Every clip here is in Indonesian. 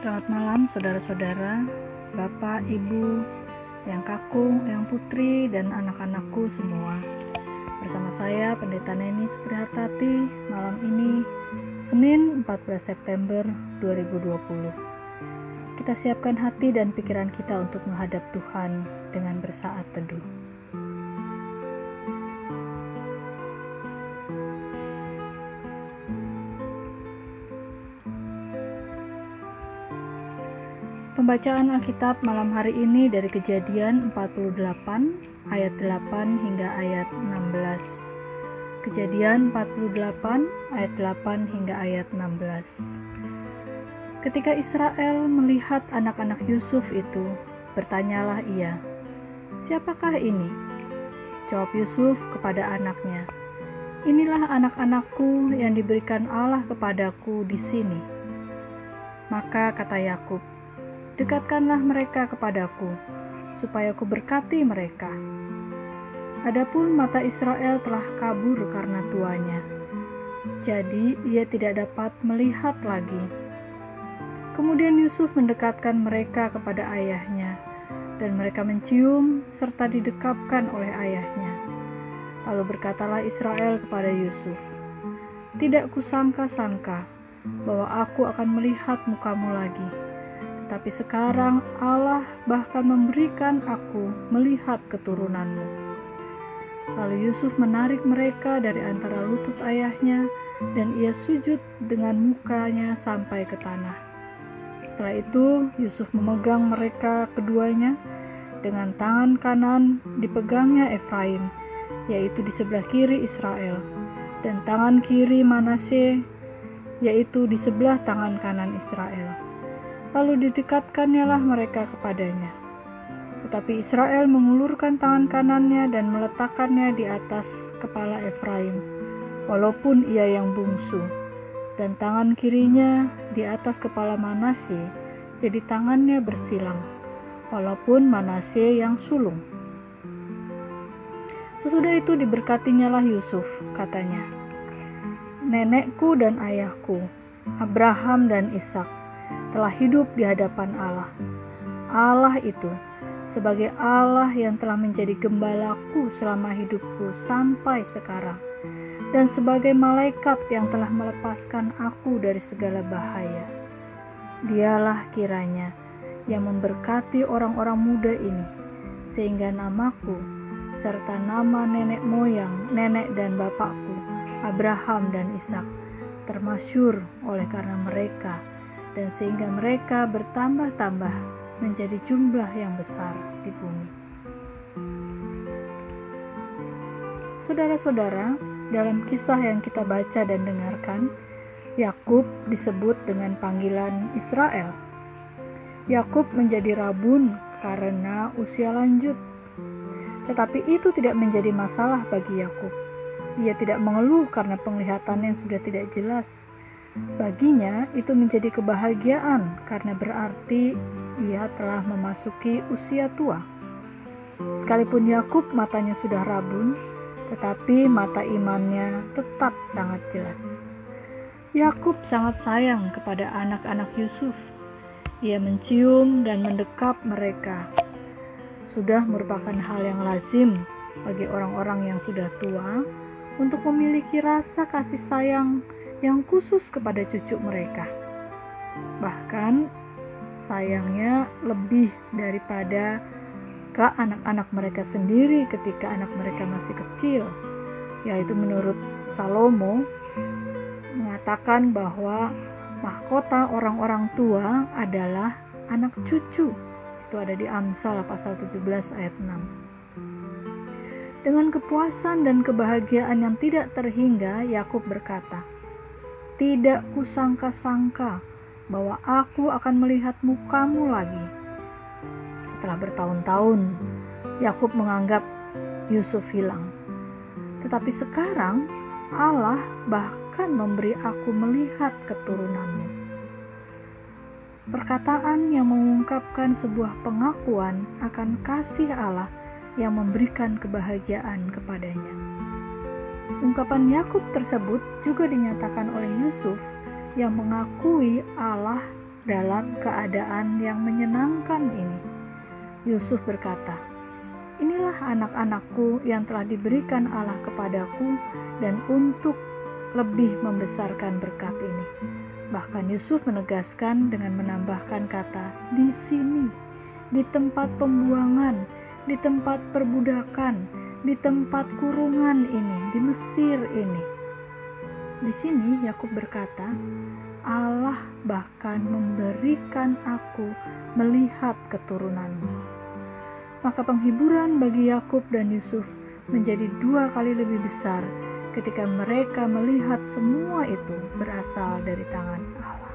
Selamat malam saudara-saudara, Bapak, Ibu, yang kakung, yang putri, dan anak-anakku semua. Bersama saya Pendeta Neni Suprihartati malam ini Senin 14 September 2020. Kita siapkan hati dan pikiran kita untuk menghadap Tuhan dengan bersaat teduh. Pembacaan Alkitab malam hari ini dari Kejadian 48 ayat 8 hingga ayat 16. Kejadian 48 ayat 8 hingga ayat 16. Ketika Israel melihat anak-anak Yusuf itu, bertanyalah ia, "Siapakah ini?" Jawab Yusuf kepada anaknya, "Inilah anak-anakku yang diberikan Allah kepadaku di sini." Maka kata Yakub, Dekatkanlah mereka kepadaku, supaya ku berkati mereka. Adapun mata Israel telah kabur karena tuanya, jadi ia tidak dapat melihat lagi. Kemudian Yusuf mendekatkan mereka kepada ayahnya, dan mereka mencium serta didekapkan oleh ayahnya. Lalu berkatalah Israel kepada Yusuf, "Tidak kusangka-sangka bahwa aku akan melihat mukamu lagi." Tapi sekarang Allah bahkan memberikan aku melihat keturunanmu. Lalu Yusuf menarik mereka dari antara lutut ayahnya dan ia sujud dengan mukanya sampai ke tanah. Setelah itu Yusuf memegang mereka keduanya dengan tangan kanan dipegangnya Efraim, yaitu di sebelah kiri Israel, dan tangan kiri Manasye, yaitu di sebelah tangan kanan Israel lalu didekatkannya mereka kepadanya. Tetapi Israel mengulurkan tangan kanannya dan meletakkannya di atas kepala Efraim, walaupun ia yang bungsu, dan tangan kirinya di atas kepala Manasye, jadi tangannya bersilang, walaupun Manasye yang sulung. Sesudah itu diberkatinya lah Yusuf, katanya, Nenekku dan ayahku, Abraham dan Ishak, telah hidup di hadapan Allah. Allah itu sebagai Allah yang telah menjadi gembalaku selama hidupku sampai sekarang, dan sebagai malaikat yang telah melepaskan aku dari segala bahaya. Dialah kiranya yang memberkati orang-orang muda ini, sehingga namaku serta nama nenek moyang, nenek dan bapakku, Abraham dan Ishak, termasyur oleh karena mereka dan sehingga mereka bertambah-tambah menjadi jumlah yang besar di bumi. Saudara-saudara, dalam kisah yang kita baca dan dengarkan, Yakub disebut dengan panggilan Israel. Yakub menjadi rabun karena usia lanjut. Tetapi itu tidak menjadi masalah bagi Yakub. Ia tidak mengeluh karena penglihatannya sudah tidak jelas Baginya itu menjadi kebahagiaan karena berarti ia telah memasuki usia tua. Sekalipun Yakub matanya sudah rabun, tetapi mata imannya tetap sangat jelas. Yakub sangat sayang kepada anak-anak Yusuf. Ia mencium dan mendekap mereka. Sudah merupakan hal yang lazim bagi orang-orang yang sudah tua untuk memiliki rasa kasih sayang yang khusus kepada cucu mereka. Bahkan sayangnya lebih daripada ke anak-anak mereka sendiri ketika anak mereka masih kecil, yaitu menurut Salomo mengatakan bahwa mahkota orang-orang tua adalah anak cucu. Itu ada di Amsal pasal 17 ayat 6. Dengan kepuasan dan kebahagiaan yang tidak terhingga, Yakub berkata, tidak kusangka-sangka bahwa aku akan melihat mukamu lagi. Setelah bertahun-tahun, Yakub menganggap Yusuf hilang. Tetapi sekarang Allah bahkan memberi aku melihat keturunanmu. Perkataan yang mengungkapkan sebuah pengakuan akan kasih Allah yang memberikan kebahagiaan kepadanya. Ungkapan Yakub tersebut juga dinyatakan oleh Yusuf yang mengakui Allah dalam keadaan yang menyenangkan ini. Yusuf berkata, "Inilah anak-anakku yang telah diberikan Allah kepadaku, dan untuk lebih membesarkan berkat ini." Bahkan Yusuf menegaskan dengan menambahkan kata "di sini", di tempat pembuangan, di tempat perbudakan, di tempat kurungan ini, di Mesir ini. Di sini Yakub berkata, Allah bahkan memberikan aku melihat keturunanmu. Maka penghiburan bagi Yakub dan Yusuf menjadi dua kali lebih besar ketika mereka melihat semua itu berasal dari tangan Allah.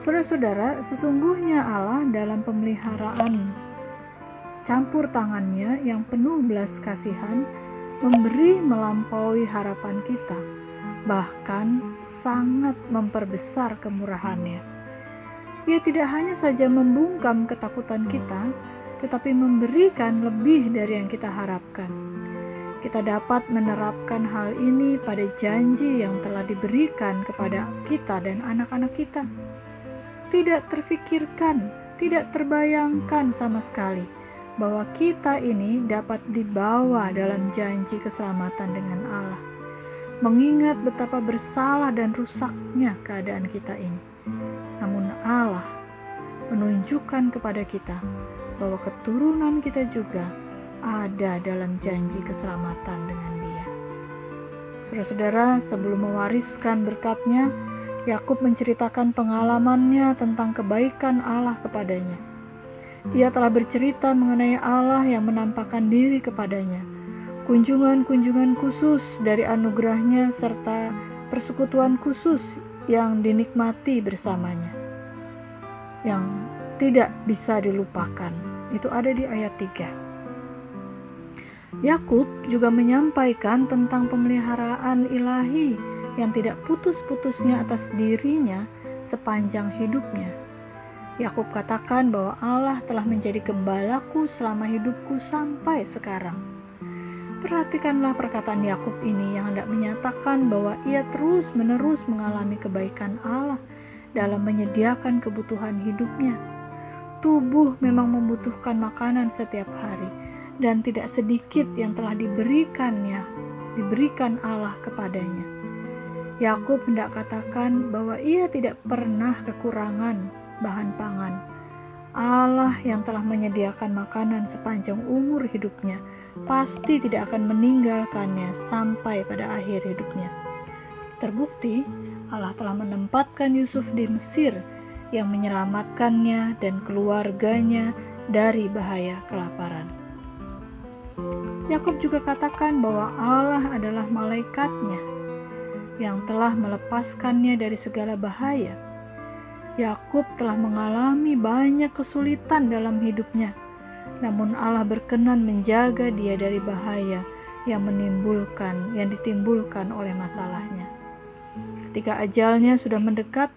Saudara-saudara, sesungguhnya Allah dalam pemeliharaan campur tangannya yang penuh belas kasihan memberi melampaui harapan kita bahkan sangat memperbesar kemurahannya. Ia tidak hanya saja membungkam ketakutan kita, tetapi memberikan lebih dari yang kita harapkan. Kita dapat menerapkan hal ini pada janji yang telah diberikan kepada kita dan anak-anak kita. Tidak terfikirkan, tidak terbayangkan sama sekali bahwa kita ini dapat dibawa dalam janji keselamatan dengan Allah mengingat betapa bersalah dan rusaknya keadaan kita ini. Namun Allah menunjukkan kepada kita bahwa keturunan kita juga ada dalam janji keselamatan dengan Dia. Saudara-saudara, sebelum mewariskan berkatnya, Yakub menceritakan pengalamannya tentang kebaikan Allah kepadanya. Ia telah bercerita mengenai Allah yang menampakkan diri kepadanya. Kunjungan-kunjungan khusus dari anugerahnya serta persekutuan khusus yang dinikmati bersamanya. Yang tidak bisa dilupakan. Itu ada di ayat 3 Yakub juga menyampaikan tentang pemeliharaan ilahi yang tidak putus-putusnya atas dirinya sepanjang hidupnya Yakub katakan bahwa Allah telah menjadi gembalaku selama hidupku sampai sekarang Perhatikanlah perkataan Yakub ini yang hendak menyatakan bahwa ia terus-menerus mengalami kebaikan Allah dalam menyediakan kebutuhan hidupnya. Tubuh memang membutuhkan makanan setiap hari dan tidak sedikit yang telah diberikannya, diberikan Allah kepadanya. Yakub hendak katakan bahwa ia tidak pernah kekurangan bahan pangan. Allah yang telah menyediakan makanan sepanjang umur hidupnya pasti tidak akan meninggalkannya sampai pada akhir hidupnya. Terbukti, Allah telah menempatkan Yusuf di Mesir yang menyelamatkannya dan keluarganya dari bahaya kelaparan. Yakub juga katakan bahwa Allah adalah malaikatnya yang telah melepaskannya dari segala bahaya. Yakub telah mengalami banyak kesulitan dalam hidupnya namun Allah berkenan menjaga dia dari bahaya yang menimbulkan yang ditimbulkan oleh masalahnya. Ketika ajalnya sudah mendekat,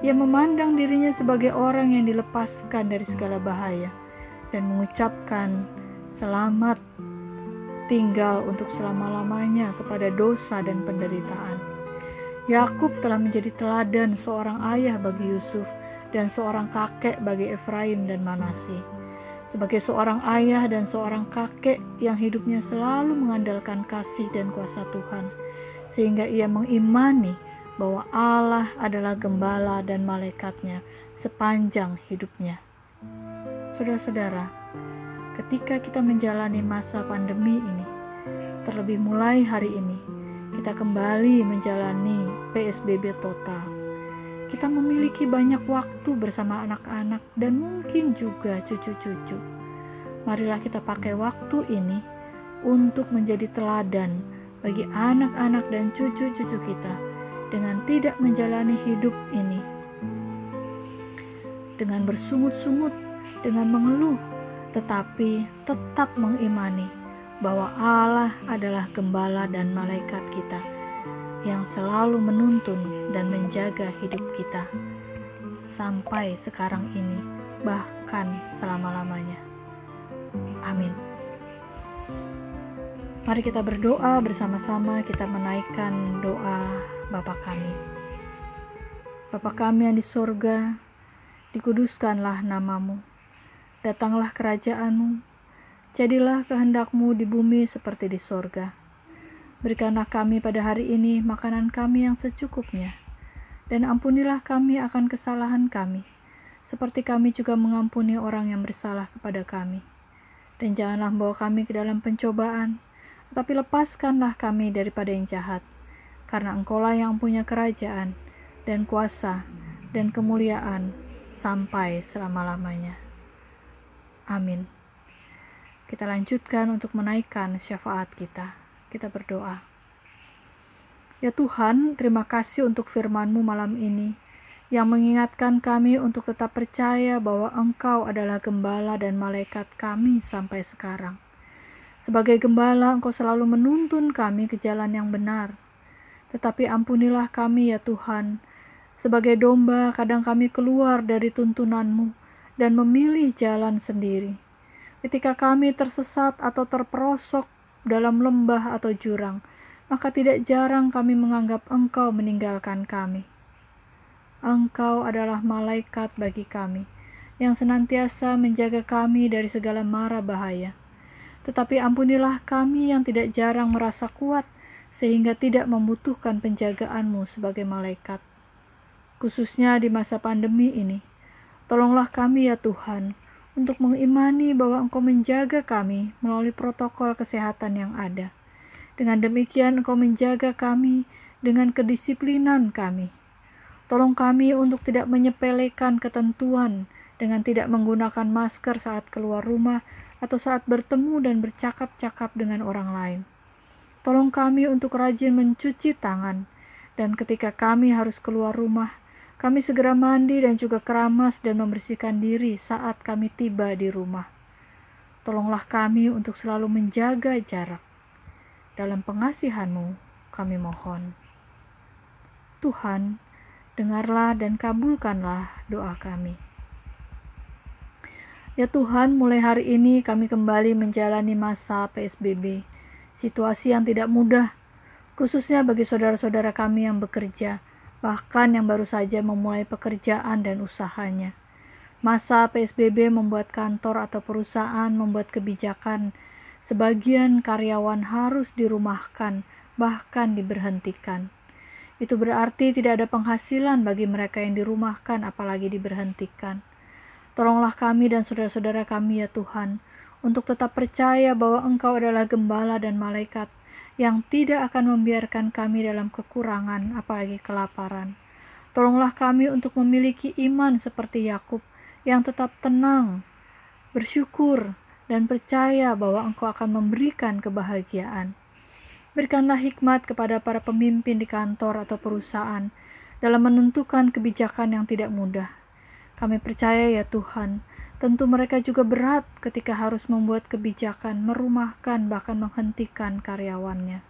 ia memandang dirinya sebagai orang yang dilepaskan dari segala bahaya dan mengucapkan selamat tinggal untuk selama-lamanya kepada dosa dan penderitaan. Yakub telah menjadi teladan seorang ayah bagi Yusuf dan seorang kakek bagi Efraim dan Manasih sebagai seorang ayah dan seorang kakek yang hidupnya selalu mengandalkan kasih dan kuasa Tuhan, sehingga ia mengimani bahwa Allah adalah gembala dan malaikatnya sepanjang hidupnya. Saudara-saudara, ketika kita menjalani masa pandemi ini, terlebih mulai hari ini, kita kembali menjalani PSBB total. Kita memiliki banyak waktu bersama anak-anak dan mungkin juga cucu-cucu. Marilah kita pakai waktu ini untuk menjadi teladan bagi anak-anak dan cucu-cucu kita dengan tidak menjalani hidup ini. Dengan bersungut-sungut, dengan mengeluh, tetapi tetap mengimani bahwa Allah adalah gembala dan malaikat kita yang selalu menuntun dan menjaga hidup kita sampai sekarang ini, bahkan selama-lamanya. Amin. Mari kita berdoa bersama-sama, kita menaikkan doa Bapa kami. Bapa kami yang di sorga, dikuduskanlah namamu. Datanglah kerajaanmu, jadilah kehendakmu di bumi seperti di sorga. Berikanlah kami pada hari ini makanan kami yang secukupnya, dan ampunilah kami akan kesalahan kami, seperti kami juga mengampuni orang yang bersalah kepada kami. Dan janganlah membawa kami ke dalam pencobaan, tetapi lepaskanlah kami daripada yang jahat, karena engkaulah yang punya kerajaan, dan kuasa dan kemuliaan sampai selama-lamanya. Amin. Kita lanjutkan untuk menaikkan syafaat kita. Kita berdoa. Ya Tuhan, terima kasih untuk firman-Mu malam ini yang mengingatkan kami untuk tetap percaya bahwa Engkau adalah gembala dan malaikat kami sampai sekarang. Sebagai gembala, Engkau selalu menuntun kami ke jalan yang benar. Tetapi ampunilah kami ya Tuhan, sebagai domba, kadang kami keluar dari tuntunanmu dan memilih jalan sendiri. Ketika kami tersesat atau terperosok dalam lembah atau jurang, maka tidak jarang kami menganggap Engkau meninggalkan kami. Engkau adalah malaikat bagi kami, yang senantiasa menjaga kami dari segala mara bahaya. Tetapi ampunilah kami yang tidak jarang merasa kuat, sehingga tidak membutuhkan penjagaanmu sebagai malaikat khususnya di masa pandemi ini. Tolonglah kami ya Tuhan, untuk mengimani bahwa Engkau menjaga kami melalui protokol kesehatan yang ada. Dengan demikian Engkau menjaga kami dengan kedisiplinan kami. Tolong kami untuk tidak menyepelekan ketentuan dengan tidak menggunakan masker saat keluar rumah atau saat bertemu dan bercakap-cakap dengan orang lain. Tolong kami untuk rajin mencuci tangan, dan ketika kami harus keluar rumah, kami segera mandi dan juga keramas dan membersihkan diri saat kami tiba di rumah. Tolonglah kami untuk selalu menjaga jarak. Dalam pengasihanmu kami mohon. Tuhan, dengarlah dan kabulkanlah doa kami. Ya Tuhan, mulai hari ini kami kembali menjalani masa PSBB, situasi yang tidak mudah, khususnya bagi saudara-saudara kami yang bekerja, bahkan yang baru saja memulai pekerjaan dan usahanya. Masa PSBB membuat kantor atau perusahaan membuat kebijakan sebagian karyawan harus dirumahkan, bahkan diberhentikan. Itu berarti tidak ada penghasilan bagi mereka yang dirumahkan, apalagi diberhentikan. Tolonglah kami dan saudara-saudara kami, ya Tuhan, untuk tetap percaya bahwa Engkau adalah gembala dan malaikat yang tidak akan membiarkan kami dalam kekurangan, apalagi kelaparan. Tolonglah kami untuk memiliki iman seperti Yakub yang tetap tenang, bersyukur, dan percaya bahwa Engkau akan memberikan kebahagiaan. Berikanlah hikmat kepada para pemimpin di kantor atau perusahaan dalam menentukan kebijakan yang tidak mudah. Kami percaya ya Tuhan, Tentu mereka juga berat ketika harus membuat kebijakan, merumahkan, bahkan menghentikan karyawannya.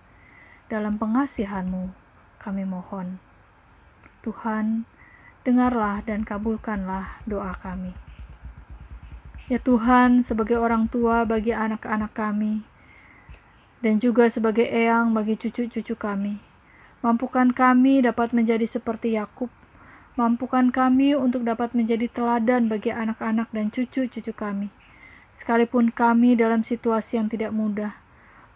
Dalam pengasihanmu, kami mohon. Tuhan, dengarlah dan kabulkanlah doa kami. Ya Tuhan, sebagai orang tua bagi anak-anak kami, dan juga sebagai eyang bagi cucu-cucu kami, mampukan kami dapat menjadi seperti Yakub Mampukan kami untuk dapat menjadi teladan bagi anak-anak dan cucu-cucu kami. Sekalipun kami dalam situasi yang tidak mudah,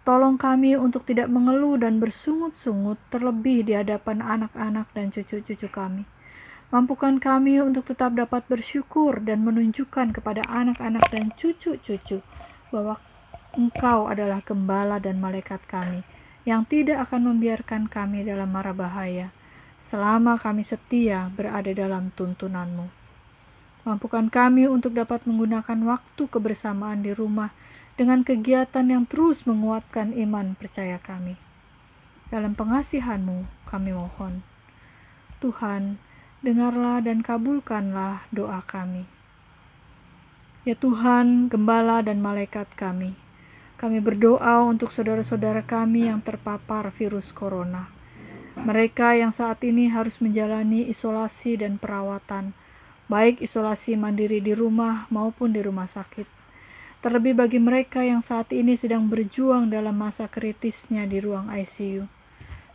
tolong kami untuk tidak mengeluh dan bersungut-sungut terlebih di hadapan anak-anak dan cucu-cucu kami. Mampukan kami untuk tetap dapat bersyukur dan menunjukkan kepada anak-anak dan cucu-cucu bahwa Engkau adalah gembala dan malaikat kami yang tidak akan membiarkan kami dalam mara bahaya selama kami setia berada dalam tuntunanmu. Mampukan kami untuk dapat menggunakan waktu kebersamaan di rumah dengan kegiatan yang terus menguatkan iman percaya kami. Dalam pengasihanmu kami mohon. Tuhan, dengarlah dan kabulkanlah doa kami. Ya Tuhan, gembala dan malaikat kami, kami berdoa untuk saudara-saudara kami yang terpapar virus corona mereka yang saat ini harus menjalani isolasi dan perawatan, baik isolasi mandiri di rumah maupun di rumah sakit. Terlebih bagi mereka yang saat ini sedang berjuang dalam masa kritisnya di ruang ICU.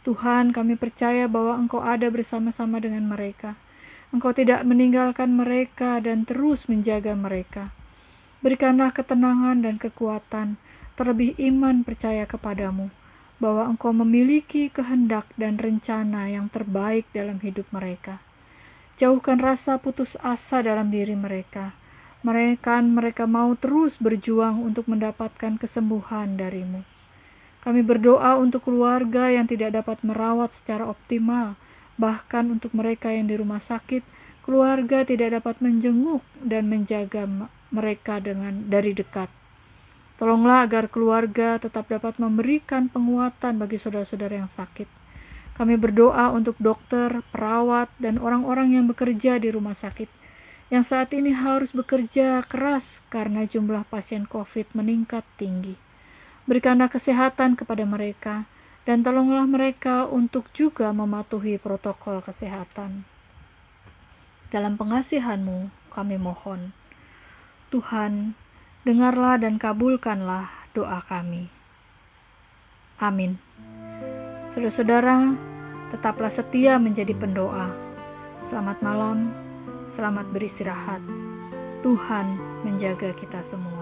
Tuhan, kami percaya bahwa Engkau ada bersama-sama dengan mereka, Engkau tidak meninggalkan mereka dan terus menjaga mereka. Berikanlah ketenangan dan kekuatan, terlebih iman percaya kepadamu, bahwa Engkau memiliki kehendak dan rencana yang terbaik dalam hidup mereka. Jauhkan rasa putus asa dalam diri mereka. Mereka mereka mau terus berjuang untuk mendapatkan kesembuhan darimu. Kami berdoa untuk keluarga yang tidak dapat merawat secara optimal, Bahkan untuk mereka yang di rumah sakit, keluarga tidak dapat menjenguk dan menjaga mereka dengan dari dekat. Tolonglah agar keluarga tetap dapat memberikan penguatan bagi saudara-saudara yang sakit. Kami berdoa untuk dokter, perawat, dan orang-orang yang bekerja di rumah sakit yang saat ini harus bekerja keras karena jumlah pasien COVID meningkat tinggi. Berikanlah kesehatan kepada mereka dan tolonglah mereka untuk juga mematuhi protokol kesehatan. Dalam pengasihanmu kami mohon. Tuhan, dengarlah dan kabulkanlah doa kami. Amin. Saudara-saudara, tetaplah setia menjadi pendoa. Selamat malam, selamat beristirahat. Tuhan menjaga kita semua.